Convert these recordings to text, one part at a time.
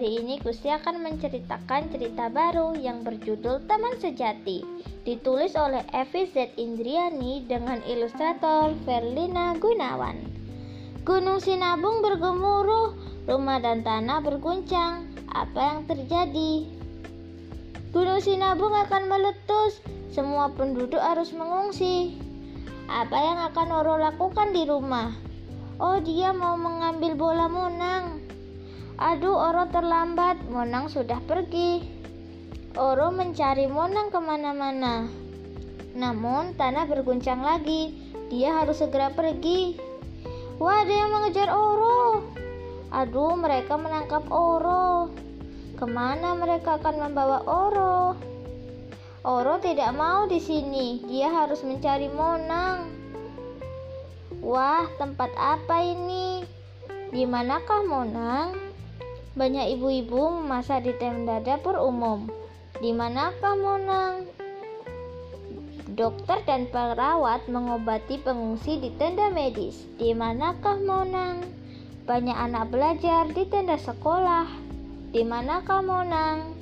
ini Gusti akan menceritakan cerita baru yang berjudul Teman Sejati. Ditulis oleh Evi Z. Indriani dengan ilustrator Verlina Gunawan. Gunung Sinabung bergemuruh, rumah dan tanah berguncang. Apa yang terjadi? Gunung Sinabung akan meletus, semua penduduk harus mengungsi. Apa yang akan Oro lakukan di rumah? Oh, dia mau mengambil bola Monang. Aduh, Oro terlambat. Monang sudah pergi. Oro mencari Monang ke mana-mana. Namun, tanah berguncang lagi. Dia harus segera pergi. Wah, ada yang mengejar Oro. Aduh, mereka menangkap Oro. Ke mana mereka akan membawa Oro? Oro tidak mau di sini. Dia harus mencari Monang. Wah, tempat apa ini? Di manakah Monang? Banyak ibu-ibu memasak di tenda dapur umum. Di manakah Monang? Dokter dan perawat mengobati pengungsi di tenda medis. Di manakah Monang? Banyak anak belajar di tenda sekolah. Di manakah Monang?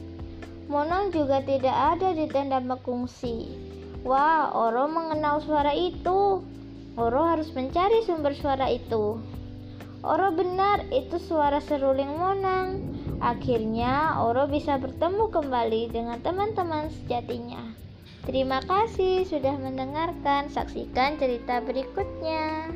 Monang juga tidak ada di tenda pengungsi. Wah, Oro mengenal suara itu. Oro harus mencari sumber suara itu. Oro benar itu suara seruling Monang. Akhirnya Oro bisa bertemu kembali dengan teman-teman sejatinya. Terima kasih sudah mendengarkan. Saksikan cerita berikutnya.